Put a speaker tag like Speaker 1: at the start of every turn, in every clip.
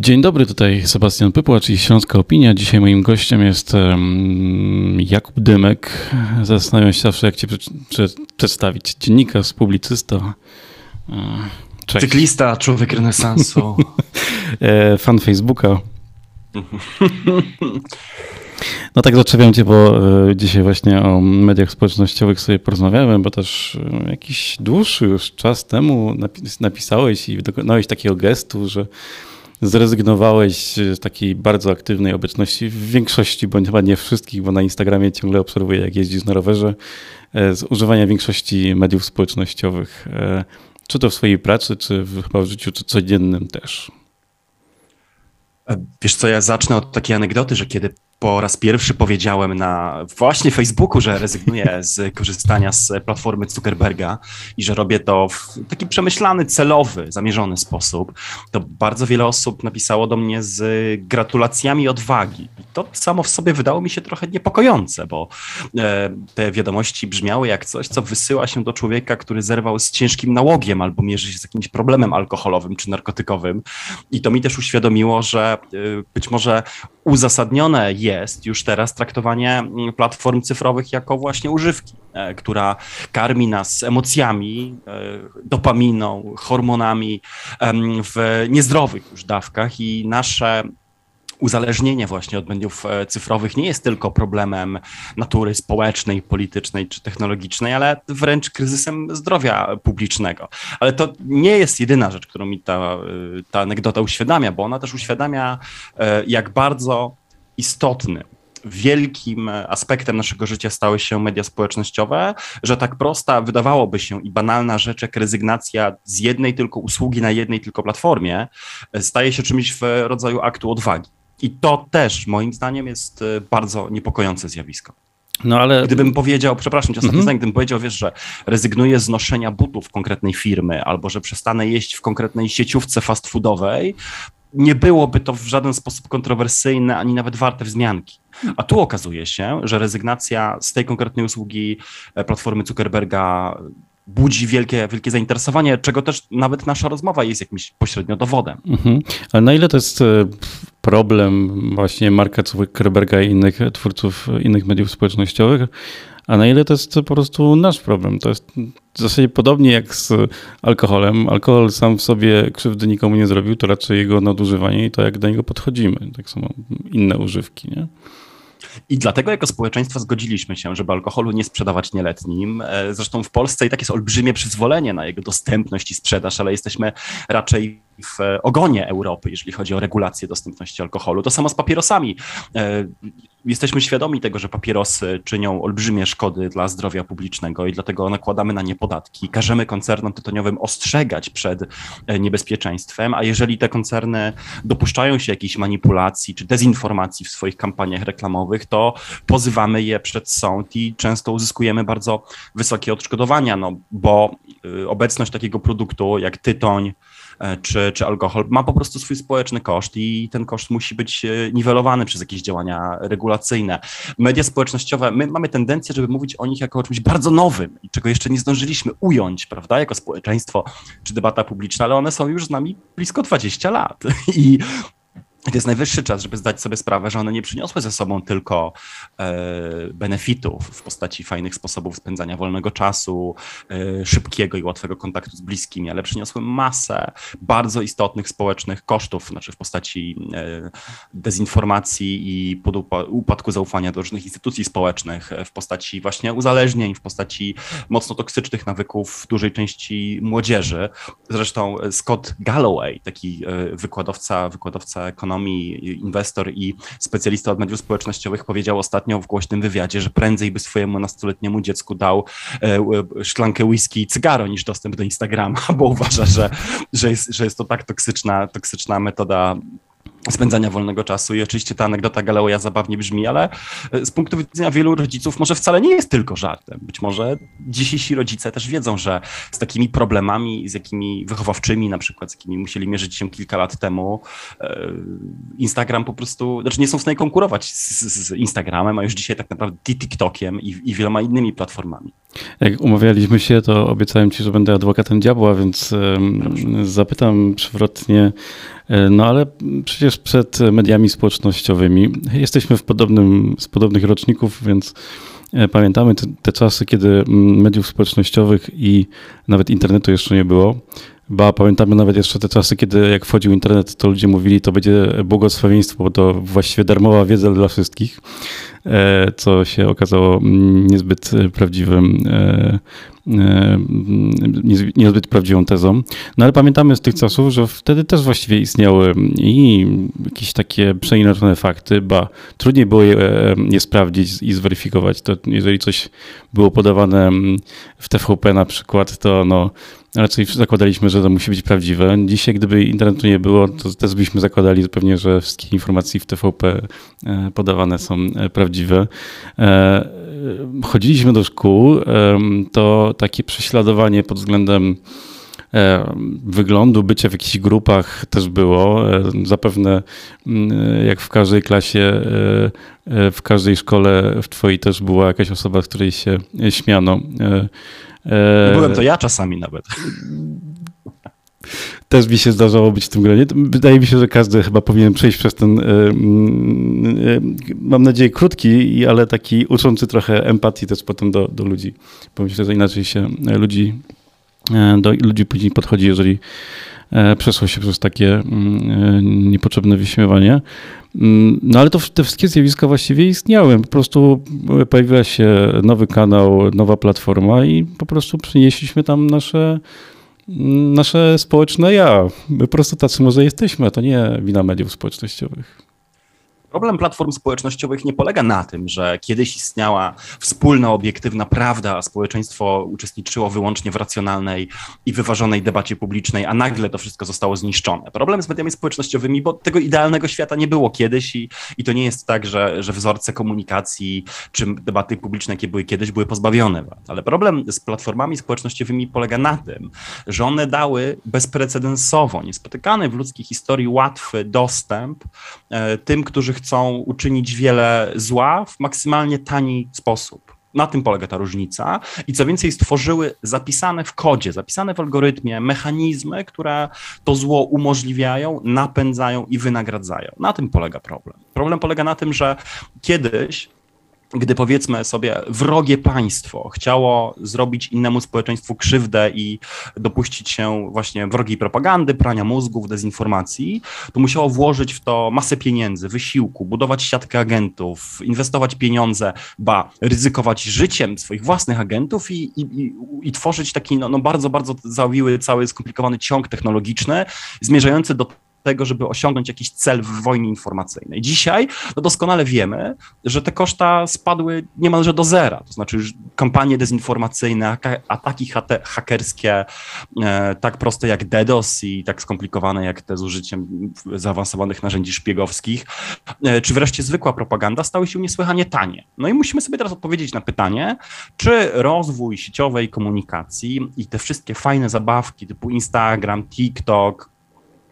Speaker 1: Dzień dobry, tutaj Sebastian Pypła, czyli Śląska Opinia. Dzisiaj moim gościem jest Jakub Dymek. Zastanawiam się zawsze, jak cię przedstawić. Dziennikarz, publicysta.
Speaker 2: E, cześć. Cyklista, człowiek renesansu.
Speaker 1: E, fan Facebooka. No tak zaczepiam cię, bo e, dzisiaj właśnie o mediach społecznościowych sobie porozmawiałem, bo też jakiś dłuższy już czas temu napisałeś i dokonałeś takiego gestu, że zrezygnowałeś z takiej bardzo aktywnej obecności w większości, bądź chyba nie wszystkich, bo na Instagramie ciągle obserwuję, jak jeździsz na rowerze, e, z używania większości mediów społecznościowych. E, czy to w swojej pracy, czy w, chyba w życiu czy codziennym też?
Speaker 2: E, wiesz co, ja zacznę od takiej anegdoty, że kiedy po raz pierwszy powiedziałem na właśnie Facebooku, że rezygnuję z korzystania z platformy Zuckerberga i że robię to w taki przemyślany, celowy, zamierzony sposób, to bardzo wiele osób napisało do mnie z gratulacjami odwagi. I to samo w sobie wydało mi się trochę niepokojące, bo e, te wiadomości brzmiały jak coś, co wysyła się do człowieka, który zerwał z ciężkim nałogiem albo mierzy się z jakimś problemem alkoholowym czy narkotykowym. I to mi też uświadomiło, że e, być może uzasadnione jest już teraz traktowanie mm, platform cyfrowych jako właśnie używki, e, która karmi nas emocjami, e, dopaminą, hormonami w niezdrowych już dawkach i nasze uzależnienie właśnie od mediów e, cyfrowych nie jest tylko problemem natury społecznej, politycznej czy technologicznej, ale wręcz kryzysem zdrowia publicznego. Ale to nie jest jedyna rzecz, którą mi ta, ta anegdota uświadamia, bo ona też uświadamia, jak bardzo istotny wielkim aspektem naszego życia stały się media społecznościowe, że tak prosta wydawałoby się i banalna rzecz jak rezygnacja z jednej tylko usługi na jednej tylko platformie staje się czymś w rodzaju aktu odwagi. I to też moim zdaniem jest e, bardzo niepokojące zjawisko. No ale... Gdybym powiedział, przepraszam cię, ostatnie mm -hmm. gdybym powiedział, wiesz, że rezygnuję z noszenia butów konkretnej firmy albo że przestanę jeść w konkretnej sieciówce fast foodowej, nie byłoby to w żaden sposób kontrowersyjne, ani nawet warte wzmianki. A tu okazuje się, że rezygnacja z tej konkretnej usługi e, platformy Zuckerberga budzi wielkie, wielkie zainteresowanie, czego też nawet nasza rozmowa jest jakimś pośrednio dowodem. Mhm.
Speaker 1: Ale na ile to jest e, problem właśnie Marka Zuckerberga i innych twórców innych mediów społecznościowych, a na ile to jest po prostu nasz problem. To jest w zasadzie podobnie jak z alkoholem. Alkohol sam w sobie krzywdy nikomu nie zrobił, to raczej jego nadużywanie i to, jak do niego podchodzimy. Tak samo inne używki, nie?
Speaker 2: I dlatego jako społeczeństwo zgodziliśmy się, żeby alkoholu nie sprzedawać nieletnim. E, zresztą w Polsce i tak jest olbrzymie przyzwolenie na jego dostępność i sprzedaż, ale jesteśmy raczej w ogonie Europy, jeżeli chodzi o regulację dostępności alkoholu. To samo z papierosami. E, jesteśmy świadomi tego, że papierosy czynią olbrzymie szkody dla zdrowia publicznego i dlatego nakładamy na nie podatki. Każemy koncernom tytoniowym ostrzegać przed e, niebezpieczeństwem, a jeżeli te koncerny dopuszczają się jakichś manipulacji czy dezinformacji w swoich kampaniach reklamowych, to pozywamy je przed sąd i często uzyskujemy bardzo wysokie odszkodowania, no bo y, obecność takiego produktu jak tytoń, E, czy, czy alkohol, ma po prostu swój społeczny koszt i ten koszt musi być e, niwelowany przez jakieś działania regulacyjne. Media społecznościowe, my mamy tendencję, żeby mówić o nich jako o czymś bardzo nowym i czego jeszcze nie zdążyliśmy ująć, prawda, jako społeczeństwo czy debata publiczna, ale one są już z nami blisko 20 lat i to jest najwyższy czas, żeby zdać sobie sprawę, że one nie przyniosły ze sobą tylko e, benefitów w postaci fajnych sposobów spędzania wolnego czasu, e, szybkiego i łatwego kontaktu z bliskimi, ale przyniosły masę bardzo istotnych społecznych kosztów, znaczy w postaci e, dezinformacji i upadku zaufania do różnych instytucji społecznych, w postaci właśnie uzależnień, w postaci mocno toksycznych nawyków w dużej części młodzieży. Zresztą Scott Galloway, taki wykładowca, wykładowca ekonomii, ekonomii, inwestor i specjalista od mediów społecznościowych powiedział ostatnio w głośnym wywiadzie, że prędzej by swojemu nastoletniemu dziecku dał e, szklankę whisky i cygaro niż dostęp do Instagrama, bo uważa, że, że, jest, że jest to tak toksyczna, toksyczna metoda spędzania wolnego czasu. I oczywiście ta anegdota Galeoja zabawnie brzmi, ale e, z punktu widzenia wielu rodziców może wcale nie jest tylko żartem. Być może dzisiejsi rodzice też wiedzą, że z takimi problemami, z jakimi wychowawczymi na przykład, z jakimi musieli mierzyć się kilka lat temu, e, Instagram po prostu, znaczy nie są w stanie konkurować z, z Instagramem, a już dzisiaj tak naprawdę TikTokiem i, i wieloma innymi platformami.
Speaker 1: Jak umawialiśmy się, to obiecałem ci, że będę adwokatem diabła, więc zapytam przewrotnie. E, no ale przecież przed mediami społecznościowymi jesteśmy w podobnym, z podobnych roczników, więc e, pamiętamy te, te czasy, kiedy mediów społecznościowych i nawet internetu jeszcze nie było. Ba, pamiętamy nawet jeszcze te czasy, kiedy jak wchodził internet, to ludzie mówili, to będzie błogosławieństwo, bo to właściwie darmowa wiedza dla wszystkich, co się okazało mm, niezbyt prawdziwym, e, e, niezbyt prawdziwą tezą. No ale pamiętamy z tych czasów, że wtedy też właściwie istniały i jakieś takie przeinaczone fakty, ba, trudniej było je, je sprawdzić i zweryfikować. To jeżeli coś było podawane w TVP na przykład, to no, raczej zakładaliśmy, że to musi być prawdziwe. Dzisiaj, gdyby internetu nie było, to też byśmy zakładali pewnie, że wszystkie informacje w TVP e, podawane są e, prawdziwe. E, chodziliśmy do szkół, to takie prześladowanie pod względem wyglądu, bycia w jakichś grupach też było. Zapewne mm, jak w każdej klasie, w każdej szkole w twojej też była jakaś osoba, z której się śmiano.
Speaker 2: E, Byłem to ja czasami nawet.
Speaker 1: Też mi się zdarzało być w tym gronie. Wydaje mi się, że każdy chyba powinien przejść przez ten, e, mm, e, mam nadzieję, krótki, ale taki uczący trochę empatii też potem do, do ludzi. Bo myślę, że inaczej się ludzi, do ludzi później podchodzi, jeżeli przeszło się przez takie mm, niepotrzebne wyśmiewanie. Mm, no ale to te wszystkie zjawiska właściwie istniały. Po prostu pojawiła się nowy kanał, nowa platforma i po prostu przynieśliśmy tam nasze, nasze społeczne ja. My po prostu tacy może jesteśmy, to nie wina mediów społecznościowych.
Speaker 2: Problem platform społecznościowych nie polega na tym, że kiedyś istniała wspólna, obiektywna prawda, a społeczeństwo uczestniczyło wyłącznie w racjonalnej i wyważonej debacie publicznej, a nagle to wszystko zostało zniszczone. Problem z mediami społecznościowymi, bo tego idealnego świata nie było kiedyś i, i to nie jest tak, że, że wzorce komunikacji czy debaty publiczne, jakie były kiedyś, były pozbawione. Ale problem z platformami społecznościowymi polega na tym, że one dały bezprecedensowo, niespotykany w ludzkiej historii łatwy dostęp e, tym, którzy chcą uczynić wiele zła w maksymalnie tani sposób. Na tym polega ta różnica. I co więcej, stworzyły zapisane w kodzie, zapisane w algorytmie mechanizmy, które to zło umożliwiają, napędzają i wynagradzają. Na tym polega problem. Problem polega na tym, że kiedyś gdy powiedzmy sobie wrogie państwo chciało zrobić innemu społeczeństwu krzywdę i dopuścić się właśnie wrogiej propagandy, prania mózgów, dezinformacji, to musiało włożyć w to masę pieniędzy, wysiłku, budować siatkę agentów, inwestować pieniądze, ba, ryzykować życiem swoich własnych agentów i, i, i, tworzyć taki no, no bardzo, bardzo zawiły, cały skomplikowany ciąg technologiczny zmierzający do tego, żeby osiągnąć jakiś cel w wojnie informacyjnej. Dzisiaj no doskonale wiemy, że te koszta spadły niemalże do zera, to znaczy już kampanie dezinformacyjne, ataki hakerskie, e, tak proste jak DDoS i tak skomplikowane jak te z użyciem zaawansowanych narzędzi szpiegowskich, e, czy wreszcie zwykła propaganda stały się niesłychanie tanie. No i musimy sobie teraz odpowiedzieć na pytanie, czy rozwój sieciowej komunikacji i te wszystkie fajne zabawki typu Instagram, TikTok,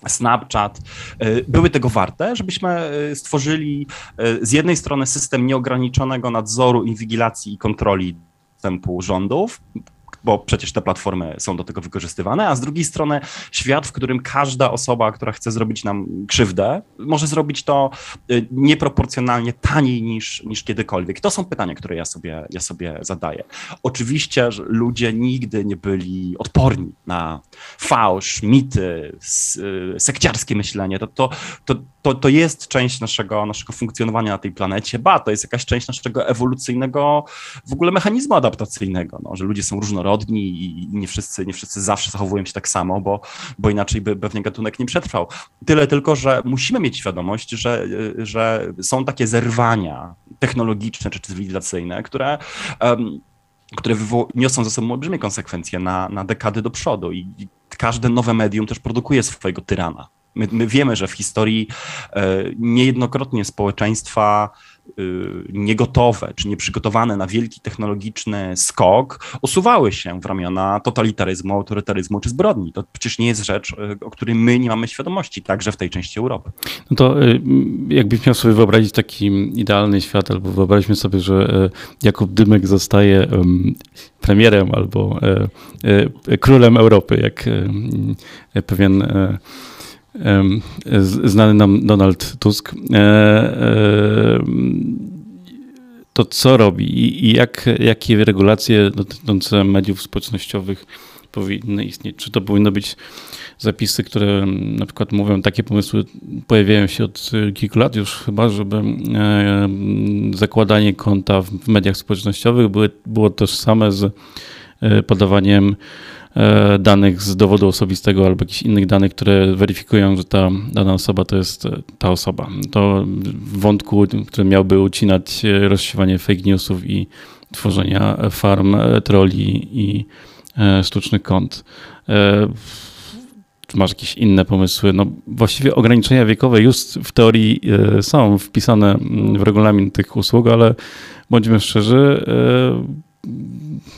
Speaker 2: Snapchat, y, były tego warte, żebyśmy y, stworzyli y, z jednej strony system nieograniczonego nadzoru, inwigilacji i kontroli dostępu rządów, bo przecież te platformy są do tego wykorzystywane, a z drugiej strony świat, w którym każda osoba, która chce zrobić nam krzywdę, może zrobić to y, nieproporcjonalnie taniej niż, niż kiedykolwiek. To są pytania, które ja sobie, ja sobie zadaję. Oczywiście że ludzie nigdy nie byli odporni na fałsz, mity, y, sekciarskie myślenie. To, to, to, to, to jest część naszego, naszego funkcjonowania na tej planecie, ba, to jest jakaś część naszego ewolucyjnego w ogóle mechanizmu adaptacyjnego, no, że ludzie są różnorodni i nie wszyscy, nie wszyscy zawsze zachowują się tak samo, bo, bo inaczej by pewnie gatunek nie przetrwał. Tyle tylko, że musimy mieć świadomość, że, że są takie zerwania technologiczne czy cywilizacyjne, które um, które niosą ze sobą olbrzymie konsekwencje na, na dekady do przodu i każde nowe medium też produkuje swojego tyrana. My, my wiemy, że w historii e, niejednokrotnie społeczeństwa niegotowe czy nieprzygotowane na wielki technologiczny skok osuwały się w ramiona totalitaryzmu, autorytaryzmu czy zbrodni. To przecież nie jest rzecz, o której my nie mamy świadomości, także w tej części Europy.
Speaker 1: No to jakbyś miał sobie wyobrazić taki idealny świat, albo wyobraźmy sobie, że Jakub Dymek zostaje premierem albo królem Europy, jak pewien znany nam Donald Tusk, e, e, to co robi i jak, jakie regulacje dotyczące mediów społecznościowych powinny istnieć? Czy to powinny być zapisy, które na przykład mówią, takie pomysły pojawiają się od kilku lat już chyba, żeby e, zakładanie konta w mediach społecznościowych były, było tożsame z podawaniem E, danych z dowodu osobistego albo jakichś innych danych, które weryfikują, że ta dana osoba to jest e, ta osoba. To wątku, który miałby ucinać e, rozsiewanie fake newsów i tworzenia farm, troli i sztucznych kont. Czy masz jakieś inne pomysły? No właściwie ograniczenia wiekowe już w teorii są wpisane w regulamin tych usług, ale bądźmy szczerzy,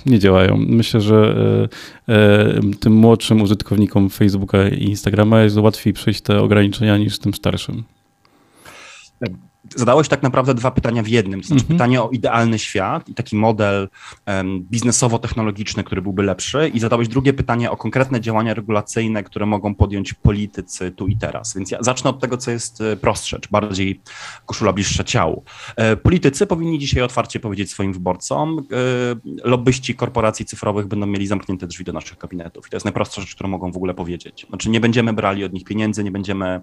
Speaker 1: nie działają. Myślę, że e, e, tym młodszym użytkownikom Facebooka i Instagrama jest łatwiej przejść te ograniczenia niż tym starszym
Speaker 2: zadałeś tak naprawdę dwa pytania w jednym. To znaczy mhm. pytanie o idealny świat i taki model um, biznesowo-technologiczny, który byłby lepszy, i zadałeś drugie pytanie o konkretne działania regulacyjne, które mogą podjąć politycy tu i teraz. Więc ja zacznę od tego, co jest e, prostsze, czy bardziej koszula bliższa ciału. E, politycy powinni dzisiaj otwarcie powiedzieć swoim wyborcom, e, lobbyści korporacji cyfrowych będą mieli zamknięte drzwi do naszych kabinetów. I to jest najprostsza rzecz, którą mogą w ogóle powiedzieć. Znaczy nie będziemy brali od nich pieniędzy, nie będziemy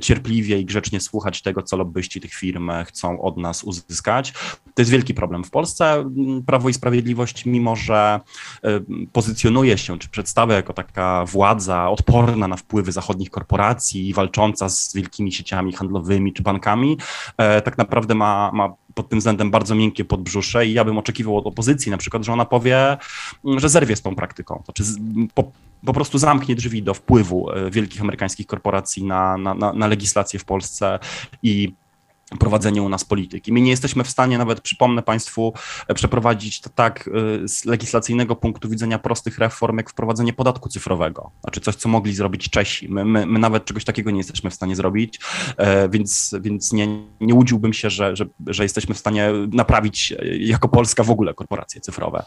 Speaker 2: cierpliwie i grzecznie słuchać tego, co lobbyści tych firm chcą od nas uzyskać. To jest wielki problem w Polsce. Prawo i Sprawiedliwość, mimo że e, pozycjonuje się, czy przedstawia jako taka władza odporna na wpływy zachodnich korporacji, walcząca z wielkimi sieciami handlowymi czy bankami, e, tak naprawdę ma, ma pod tym względem bardzo miękkie podbrzusze i ja bym oczekiwał od opozycji na przykład, że ona powie, że zerwie z tą praktyką, to czy po, po prostu zamknie drzwi do wpływu e, wielkich amerykańskich korporacji na, na, na, na legislację w Polsce i prowadzenie u nas polityki. My nie jesteśmy w stanie nawet, przypomnę Państwu, e, przeprowadzić to tak e, z legislacyjnego punktu widzenia prostych reform, jak wprowadzenie podatku cyfrowego. Znaczy coś, co mogli zrobić Czesi. My, my, my nawet czegoś takiego nie jesteśmy w stanie zrobić, e, więc, więc nie, nie łudziłbym się, że, że, że jesteśmy w stanie naprawić jako Polska w ogóle korporacje cyfrowe.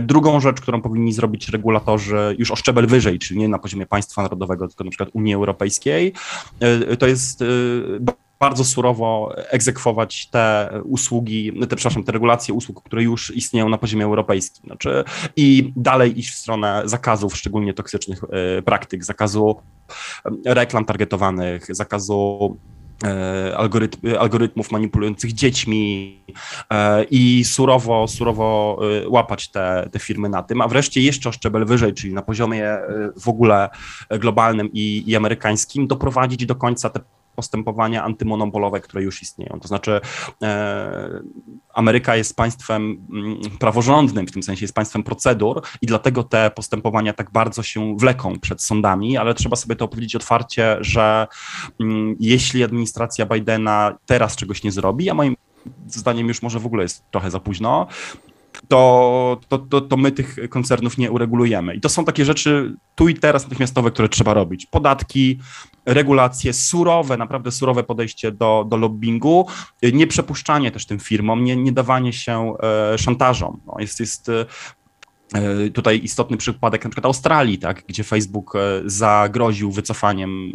Speaker 2: Drugą rzecz, którą powinni zrobić regulatorzy już o szczebel wyżej, czyli nie na poziomie państwa narodowego, tylko na przykład Unii Europejskiej, to jest bardzo surowo egzekwować te usługi, te, przepraszam, te regulacje usług, które już istnieją na poziomie europejskim. Znaczy, I dalej iść w stronę zakazów, szczególnie toksycznych e, praktyk, zakazu e, reklam targetowanych, zakazu e, algorytm, algorytmów manipulujących dziećmi i surowo, surowo łapać te, te firmy na tym, a wreszcie jeszcze o szczebel wyżej, czyli na poziomie w ogóle globalnym i, i amerykańskim doprowadzić do końca te postępowania antymonopolowe, które już istnieją. To znaczy, e, Ameryka jest państwem mm, praworządnym, w tym sensie jest państwem procedur i dlatego te postępowania tak bardzo się wleką przed sądami, ale trzeba sobie to opowiedzieć otwarcie, że mm, jeśli administracja Bidena teraz czegoś nie zrobi, a moim zdaniem już może w ogóle jest trochę za późno, to, to, to, to, my tych koncernów nie uregulujemy. I to są takie rzeczy tu i teraz natychmiastowe, które trzeba robić. Podatki, regulacje, surowe, naprawdę surowe podejście do, do lobbingu, nieprzepuszczanie też tym firmom, nie, nie dawanie się e, szantażom. No, jest, jest tutaj istotny przypadek na przykład Australii, tak, gdzie Facebook e, zagroził wycofaniem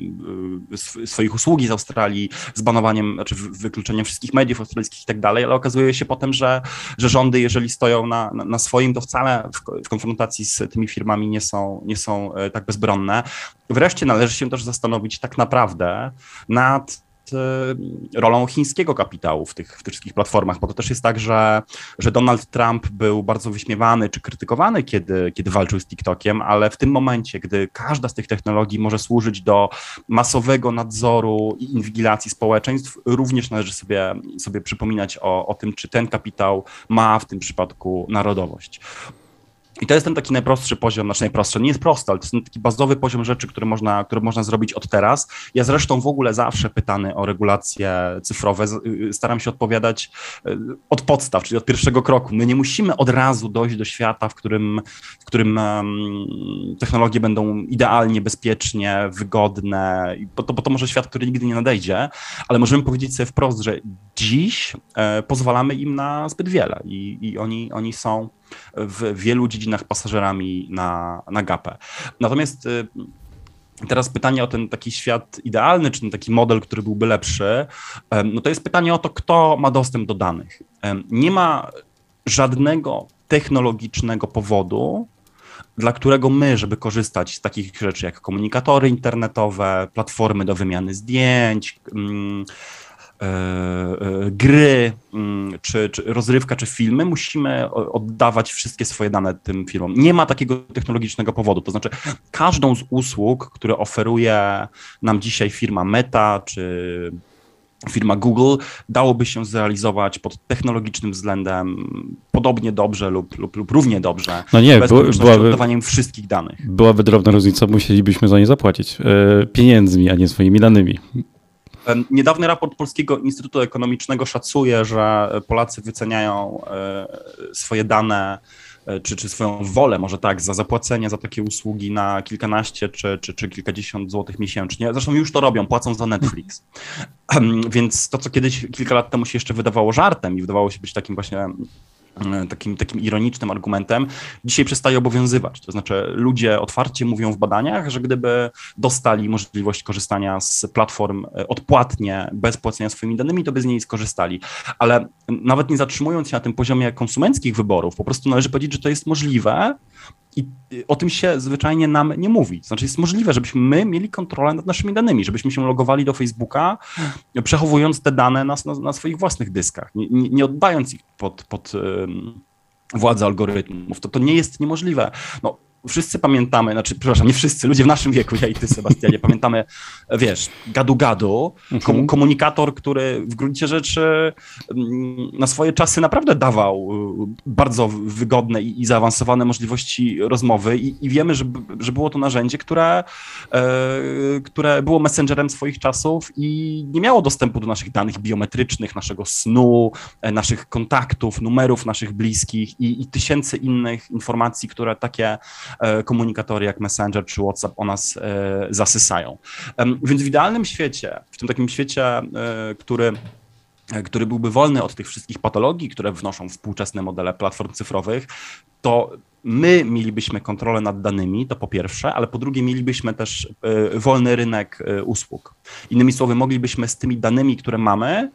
Speaker 2: e, swoich usługi z Australii, zbanowaniem, znaczy wykluczeniem wszystkich mediów australijskich i tak dalej, ale okazuje się potem, że, że rządy, jeżeli stoją na, na swoim, to wcale w, w konfrontacji z tymi firmami nie są, nie są tak bezbronne. Wreszcie należy się też zastanowić tak naprawdę nad E, rolą chińskiego kapitału w tych, w tych wszystkich platformach, bo to też jest tak, że, że Donald Trump był bardzo wyśmiewany czy krytykowany, kiedy, kiedy walczył z TikTokiem, ale w tym momencie, gdy każda z tych technologii może służyć do masowego nadzoru i inwigilacji społeczeństw, również należy sobie, sobie przypominać o, o tym, czy ten kapitał ma w tym przypadku narodowość. I to jest ten taki najprostszy poziom, znaczy najprostszy, nie jest prosty, ale to jest taki bazowy poziom rzeczy, który można, który można zrobić od teraz. Ja zresztą w ogóle zawsze pytany o regulacje cyfrowe y, staram się odpowiadać y, od podstaw, czyli od pierwszego kroku. My nie musimy od razu dojść do świata, w którym, w którym technologie będą idealnie, bezpiecznie, wygodne, bo to, bo to może świat, który nigdy nie nadejdzie, ale możemy powiedzieć sobie wprost, że dziś e, pozwalamy im na zbyt wiele i, i oni, oni są w wielu dziedzinach pasażerami na, na gapę. Natomiast y, Teraz pytanie o ten taki świat idealny, czy ten taki model, który byłby lepszy, no to jest pytanie o to, kto ma dostęp do danych. Nie ma żadnego technologicznego powodu, dla którego my, żeby korzystać z takich rzeczy jak komunikatory internetowe, platformy do wymiany zdjęć, mm, gry, mm, czy, czy rozrywka, czy filmy, musimy oddawać wszystkie swoje dane tym firmom. Nie ma takiego technologicznego powodu. To znaczy, każdą z usług, które oferuje nam dzisiaj firma Meta, czy firma Google, dałoby się zrealizować pod technologicznym względem podobnie dobrze lub, lub, lub równie dobrze.
Speaker 1: No nie,
Speaker 2: bez byłaby, oddawaniem wszystkich danych.
Speaker 1: Byłaby drobna różnica, musielibyśmy za nie zapłacić e, pieniędzmi, a nie swoimi danymi.
Speaker 2: Niedawny raport Polskiego Instytutu Ekonomicznego szacuje, że Polacy wyceniają e, swoje dane e, czy, czy swoją wolę, może tak, za zapłacenie za takie usługi na kilkanaście czy, czy, czy kilkadziesiąt złotych miesięcznie. Zresztą już to robią, płacą za Netflix. Więc to, co kiedyś kilka lat temu się jeszcze wydawało żartem i wydawało się być takim właśnie takim, takim ironicznym argumentem, dzisiaj przestaje obowiązywać. To znaczy, ludzie otwarcie mówią w badaniach, że gdyby dostali możliwość korzystania z platform e, odpłatnie, bez płacenia swoimi danymi, to by z niej skorzystali. Ale nawet nie zatrzymując się na tym poziomie konsumenckich wyborów, po prostu należy powiedzieć, że to jest możliwe, i o tym się zwyczajnie nam nie mówi. Znaczy jest możliwe, żebyśmy my mieli kontrolę nad naszymi danymi, żebyśmy się logowali do Facebooka, przechowując te dane na, na, na swoich własnych dyskach, nie, nie, nie, oddając ich pod, pod um, władzę algorytmów. To, to nie jest niemożliwe. No, wszyscy pamiętamy, znaczy, przepraszam, nie wszyscy, ludzie w naszym wieku, ja i ty, Sebastianie, pamiętamy, wiesz, gadu-gadu, mhm. komunikator, który w gruncie rzeczy mm, na swoje czasy naprawdę dawał y, bardzo wygodne i, i zaawansowane możliwości rozmowy i, i wiemy, że, że było to narzędzie, które, e, które było messengerem swoich czasów i nie miało dostępu do naszych danych biometrycznych, naszego snu, e, naszych kontaktów, numerów naszych bliskich i, i tysięcy innych informacji, które takie komunikatory jak Messenger czy WhatsApp o nas e, zasysają. Więc w idealnym świecie, w tym takim świecie, e, który który byłby wolny od tych wszystkich patologii, które wnoszą współczesne modele platform cyfrowych, to my mielibyśmy kontrolę nad danymi, to po pierwsze, ale po drugie mielibyśmy też wolny rynek usług. Innymi słowy, moglibyśmy z tymi danymi, które mamy,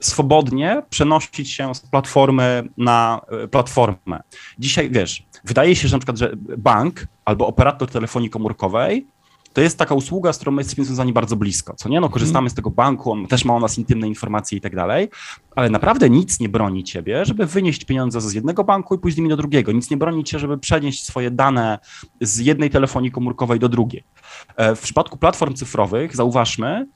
Speaker 2: swobodnie przenosić się z platformy na platformę. Dzisiaj, wiesz, Wydaje się, że na przykład, że bank albo operator telefonii komórkowej to jest taka usługa, z którą my jesteśmy związani bardzo blisko, co nie? No korzystamy z tego banku, on też ma o nas intymne informacje i tak dalej, ale naprawdę nic nie broni ciebie, żeby wynieść pieniądze z jednego banku i nimi do drugiego. Nic nie broni cię, żeby przenieść swoje dane z jednej telefonii komórkowej do drugiej. E, w przypadku platform cyfrowych, zauważmy,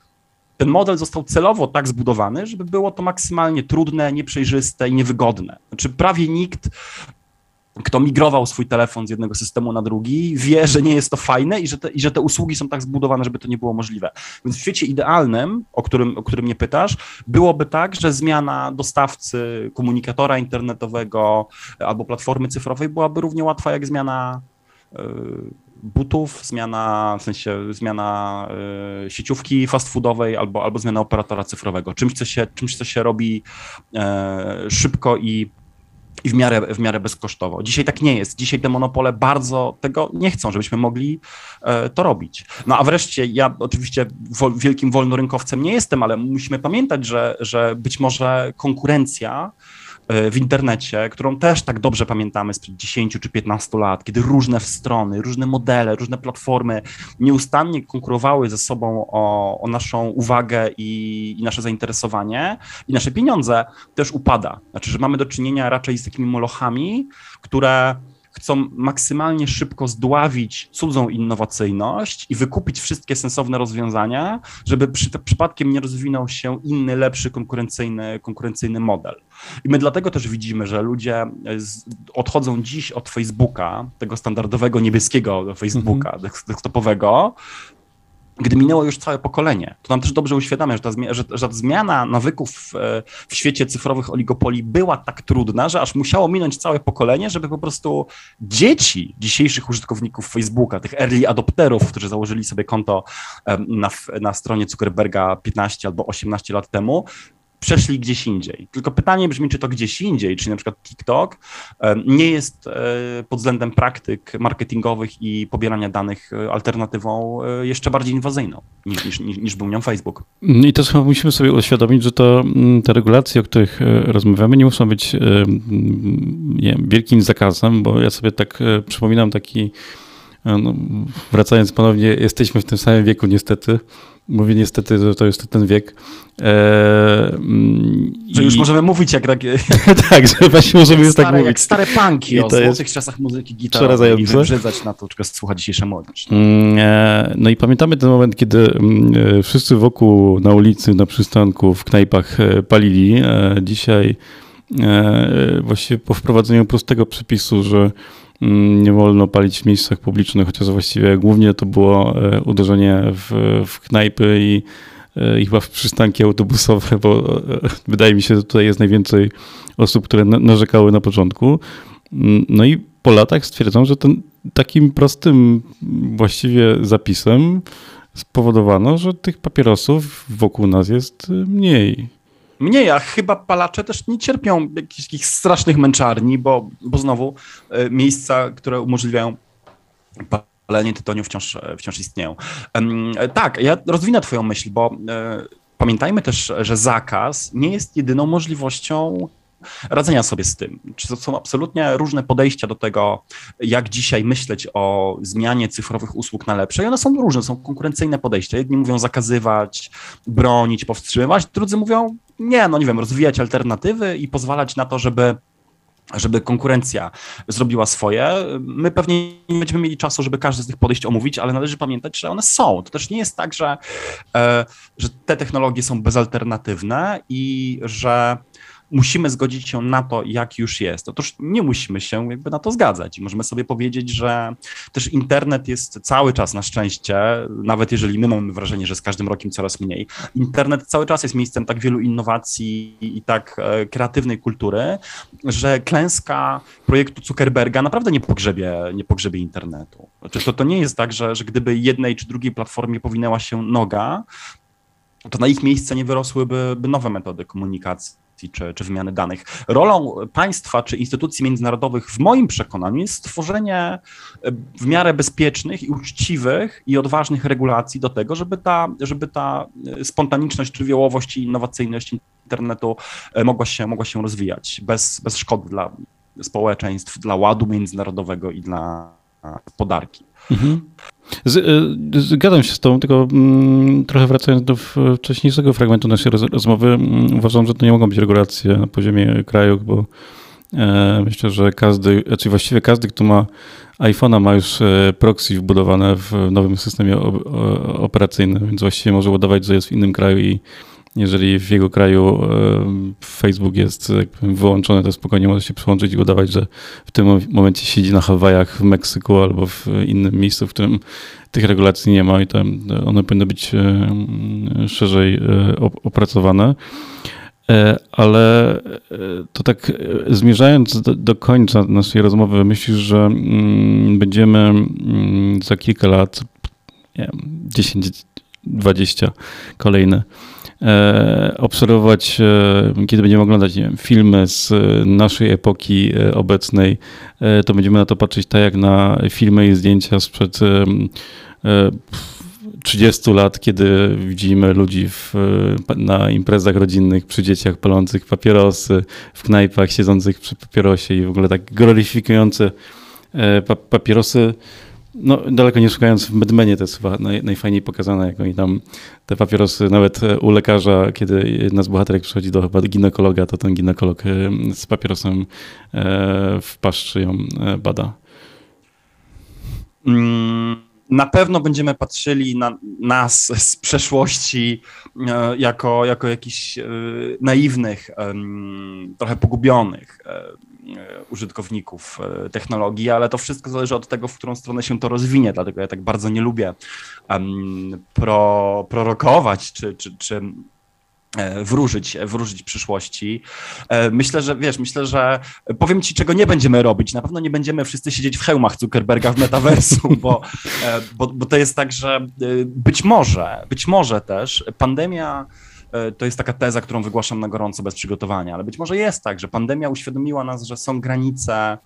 Speaker 2: ten model został celowo tak zbudowany, żeby było to maksymalnie trudne, nieprzejrzyste i niewygodne. Znaczy prawie nikt kto migrował swój telefon z jednego systemu na drugi, wie, że nie jest to fajne i że te, i że te usługi są tak zbudowane, żeby to nie było możliwe. Więc w świecie idealnym, o którym, o którym mnie pytasz, byłoby tak, że zmiana dostawcy komunikatora internetowego albo platformy cyfrowej byłaby równie łatwa jak zmiana y, butów, zmiana, w sensie zmiana y, sieciówki fast foodowej albo, albo zmiana operatora cyfrowego. Czymś, co się, czymś, co się robi y, szybko i i w miarę, w miarę bezkosztowo. Dzisiaj tak nie jest. Dzisiaj te monopole bardzo tego nie chcą, żebyśmy mogli e, to robić. No a wreszcie ja oczywiście wo, wielkim wolnorynkowcem nie jestem, ale musimy pamiętać, że, że być może konkurencja E, w internecie, którą też tak dobrze pamiętamy sprzed 10 czy 15 lat, kiedy różne strony, różne modele, różne platformy nieustannie konkurowały ze sobą o, o naszą uwagę i, i nasze zainteresowanie i nasze pieniądze, też upada. Znaczy, że mamy do czynienia raczej z takimi molochami, które chcą maksymalnie szybko zdławić cudzą innowacyjność i wykupić wszystkie sensowne rozwiązania, żeby przy, przypadkiem nie rozwinął się inny, lepszy, konkurencyjny, konkurencyjny model. I my dlatego też widzimy, że ludzie z, odchodzą dziś od Facebooka, tego standardowego niebieskiego Facebooka, -hmm. desktopowego, gdy minęło już całe pokolenie. To nam też dobrze uświadamia, że ta, że, że ta zmiana nawyków e, w świecie cyfrowych oligopoli była tak trudna, że aż musiało minąć całe pokolenie, żeby po prostu dzieci dzisiejszych użytkowników Facebooka, tych early adopterów, którzy założyli sobie konto na, na stronie Zuckerberga 15 albo 18 lat temu, przeszli gdzieś indziej. Tylko pytanie brzmi, czy to gdzieś indziej, czyli na przykład TikTok nie jest e, pod względem praktyk marketingowych i pobierania danych e, alternatywą e, jeszcze bardziej inwazyjną niż, niż, niż, był nią Facebook.
Speaker 1: I też musimy sobie uświadomić, że to mm, te regulacje, o których rozmawiamy, nie muszą być nie, wielkim zakazem, bo ja sobie tak przypominam taki no, wracając ponownie, jesteśmy w tym samym wieku niestety, Mówię niestety, że to jest ten wiek.
Speaker 2: Eee, że już możemy mówić jak takie...
Speaker 1: tak, że właśnie możemy już tak mówić.
Speaker 2: Jak stare punki o złotych jest... czasach muzyki gitarowej i wybrzydzać na to, czego słucha dzisiejsza młodzież.
Speaker 1: Eee, no i pamiętamy ten moment, kiedy mm, e, wszyscy wokół na ulicy, na przystanku, w knajpach e, palili. E, dzisiaj właściwie po wprowadzeniu prostego przepisu, że nie wolno palić w miejscach publicznych, chociaż właściwie głównie to było e, uderzenie w, w knajpy i, e, i chyba w przystanki autobusowe, bo e, wydaje mi się, że tutaj jest najwięcej osób, które narzekały na początku. Mm, no i po latach stwierdzam, że ten takim prostym właściwie zapisem spowodowano, że tych papierosów wokół nas jest mniej.
Speaker 2: Mniej, a chyba palacze też nie cierpią jakichś takich strasznych męczarni, bo, bo znowu e, miejsca, które umożliwiają palenie tytoniu wciąż, e, wciąż istnieją. E, tak, ja rozwinę twoją myśl, bo pamiętajmy też, że zakaz nie jest jedyną możliwością radzenia sobie z tym. Czy to są absolutnie różne podejścia do tego, jak dzisiaj myśleć o zmianie cyfrowych usług na lepsze i one są różne, są konkurencyjne podejścia. Jedni mówią zakazywać, bronić, powstrzymywać, drudzy mówią nie, no nie wiem, rozwijać alternatywy i pozwalać na to, żeby żeby konkurencja zrobiła swoje. My pewnie nie będziemy mieli czasu, żeby każdy z tych podejść omówić, ale należy pamiętać, że one są. To też nie jest tak, że, e, że te technologie są bezalternatywne i że musimy zgodzić się na to, jak już jest. Otóż nie musimy się jakby na to zgadzać. Możemy sobie powiedzieć, że też internet jest cały czas na szczęście, nawet jeżeli my mamy wrażenie, że z każdym rokiem coraz mniej, internet cały czas jest miejscem tak wielu innowacji i tak e, kreatywnej kultury, że klęska projektu Zuckerberga naprawdę nie pogrzebie, nie pogrzebie internetu. Znaczy, to, to nie jest tak, że, że gdyby jednej czy drugiej platformie powinęła się noga, to na ich miejsce nie wyrosłyby nowe metody komunikacji czy, czy wymiany danych. Rolą państwa czy instytucji międzynarodowych, w moim przekonaniu, jest stworzenie e, w miarę bezpiecznych i uczciwych i odważnych regulacji do tego, żeby ta, żeby ta e, spontaniczność, żywiołowość i innowacyjność internetu e, mogła się, mogła się rozwijać bez, bez szkody dla społeczeństw, dla ładu międzynarodowego i dla podarki. Mhm.
Speaker 1: Y, zgadzam się z tą, tylko mm, trochę wracając do wcześniejszego fragmentu naszej rozmowy, mm, uważam, że to nie mogą być regulacje na poziomie kraju, bo e, myślę, że każdy, znaczy właściwie każdy, kto ma iPhone'a ma już e, proxy wbudowane w nowym systemie operacyjnym, więc właściwie może ładować, że jest w innym kraju i jeżeli w jego kraju Facebook jest wyłączony, to spokojnie może się przyłączyć i udawać, że w tym momencie siedzi na Hawajach w Meksyku albo w innym miejscu, w którym tych regulacji nie ma i to one powinny być szerzej e, opracowane. E, ale e, to tak zmierzając do, do końca naszej rozmowy, myślisz, że mm, będziemy mm, za kilka lat, nie wiem, 10, 20 kolejne E, obserwować, e, kiedy będziemy oglądać wiem, filmy z naszej epoki e, obecnej, to będziemy na to patrzeć tak jak na filmy i zdjęcia sprzed 30 lat, kiedy widzimy ludzi w, na imprezach rodzinnych przy dzieciach palących papierosy, w knajpach siedzących przy papierosie i w ogóle tak gloryfikujące papierosy no, daleko nie szukając, w Medmenie to jest chyba naj, najfajniej pokazane, jak oni tam te papierosy, nawet e, u lekarza, kiedy jedna z bohaterek przychodzi do chyba ginekologa, to ten ginekolog e, z papierosem e, w paszczy ją bada.
Speaker 2: Mm, na pewno będziemy patrzyli na nas z przeszłości jako, jako jakichś naiwnych, trochę pogubionych użytkowników technologii, ale to wszystko zależy od tego, w którą stronę się to rozwinie, dlatego ja tak bardzo nie lubię pro, prorokować czy, czy, czy E, wróżyć, wróżyć przyszłości. E, myślę, że wiesz, myślę, że powiem ci, czego nie będziemy robić. Na pewno nie będziemy wszyscy siedzieć w hełmach Zuckerberga w metaversu, bo, e, bo, bo to jest tak, że być może, być może też pandemia to jest taka teza, którą wygłaszam na gorąco bez przygotowania, ale być może jest tak, że pandemia uświadomiła nas, że są granice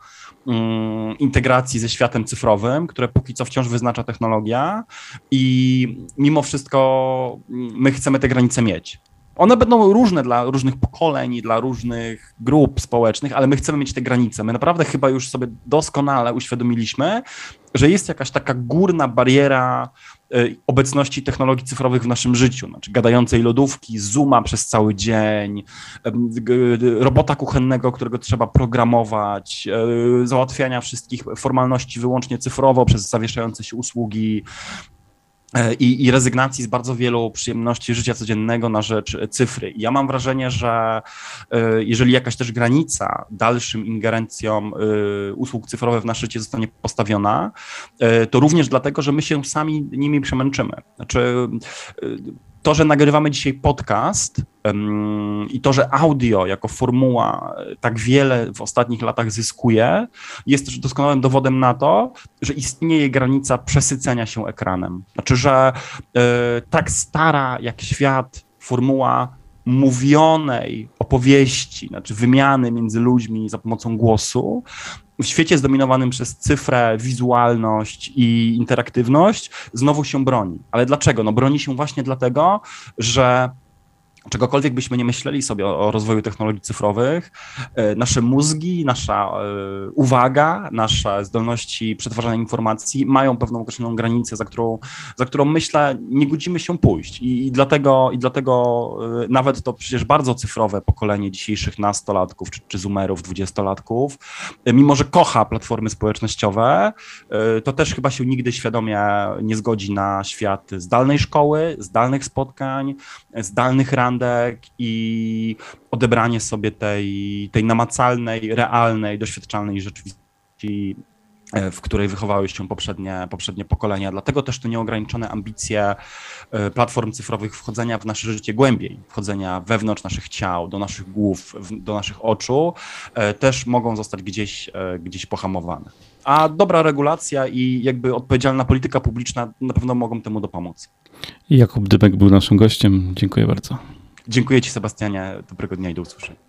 Speaker 2: um, integracji ze światem cyfrowym, które póki co wciąż wyznacza technologia i mimo wszystko my chcemy te granice mieć. One będą różne dla różnych pokoleń, dla różnych grup społecznych, ale my chcemy mieć te granice. My naprawdę chyba już sobie doskonale uświadomiliśmy, że jest jakaś taka górna bariera obecności technologii cyfrowych w naszym życiu, znaczy gadającej lodówki, Zooma przez cały dzień, robota kuchennego, którego trzeba programować, y, załatwiania wszystkich formalności wyłącznie cyfrowo przez zawieszające się usługi, i, i, rezygnacji z bardzo wielu przyjemności życia codziennego na rzecz cyfry. I ja mam wrażenie, że e, jeżeli jakaś też granica dalszym ingerencjom e, usług cyfrowych w nasze życie zostanie postawiona, to również dlatego, że my się sami nimi przemęczymy. Znaczy, to, że nagrywamy dzisiaj podcast i to, że audio jako formuła tak wiele w ostatnich latach zyskuje, jest też doskonałym dowodem na to, że istnieje granica przesycenia się ekranem. Znaczy, że y, tak stara jak świat formuła mówionej opowieści, znaczy wymiany między ludźmi za pomocą głosu, w świecie zdominowanym przez cyfrę, wizualność i interaktywność znowu się broni. Ale dlaczego? No broni się właśnie dlatego, że czegokolwiek byśmy nie myśleli sobie o, o, rozwoju technologii cyfrowych, e, nasze mózgi, nasza e, uwaga, nasze zdolności przetwarzania informacji mają pewną określoną granicę, za którą, za którą myślę, nie godzimy się pójść. I, i dlatego, i dlatego e, nawet to przecież bardzo cyfrowe pokolenie dzisiejszych nastolatków czy, czy zoomerów, dwudziestolatków, mimo że kocha platformy społecznościowe, to też chyba się nigdy świadomie nie zgodzi na świat zdalnej szkoły, zdalnych spotkań, zdalnych ran i odebranie sobie tej, tej namacalnej, realnej, doświadczalnej rzeczywistości e, w której wychowały się poprzednie, poprzednie pokolenia. Dlatego też te nieograniczone ambicje e, platform cyfrowych wchodzenia w nasze życie głębiej, wchodzenia wewnątrz naszych ciał, do naszych głów, do naszych oczu, e, też mogą zostać gdzieś, gdzieś pohamowane. A dobra regulacja i jakby odpowiedzialna polityka publiczna na pewno mogą temu dopomóc.
Speaker 1: Jakub Dybek był naszym gościem. Dziękuję bardzo.
Speaker 2: Dziękuję Ci, Sebastianie. Dobrego dnia i do usłyszenia.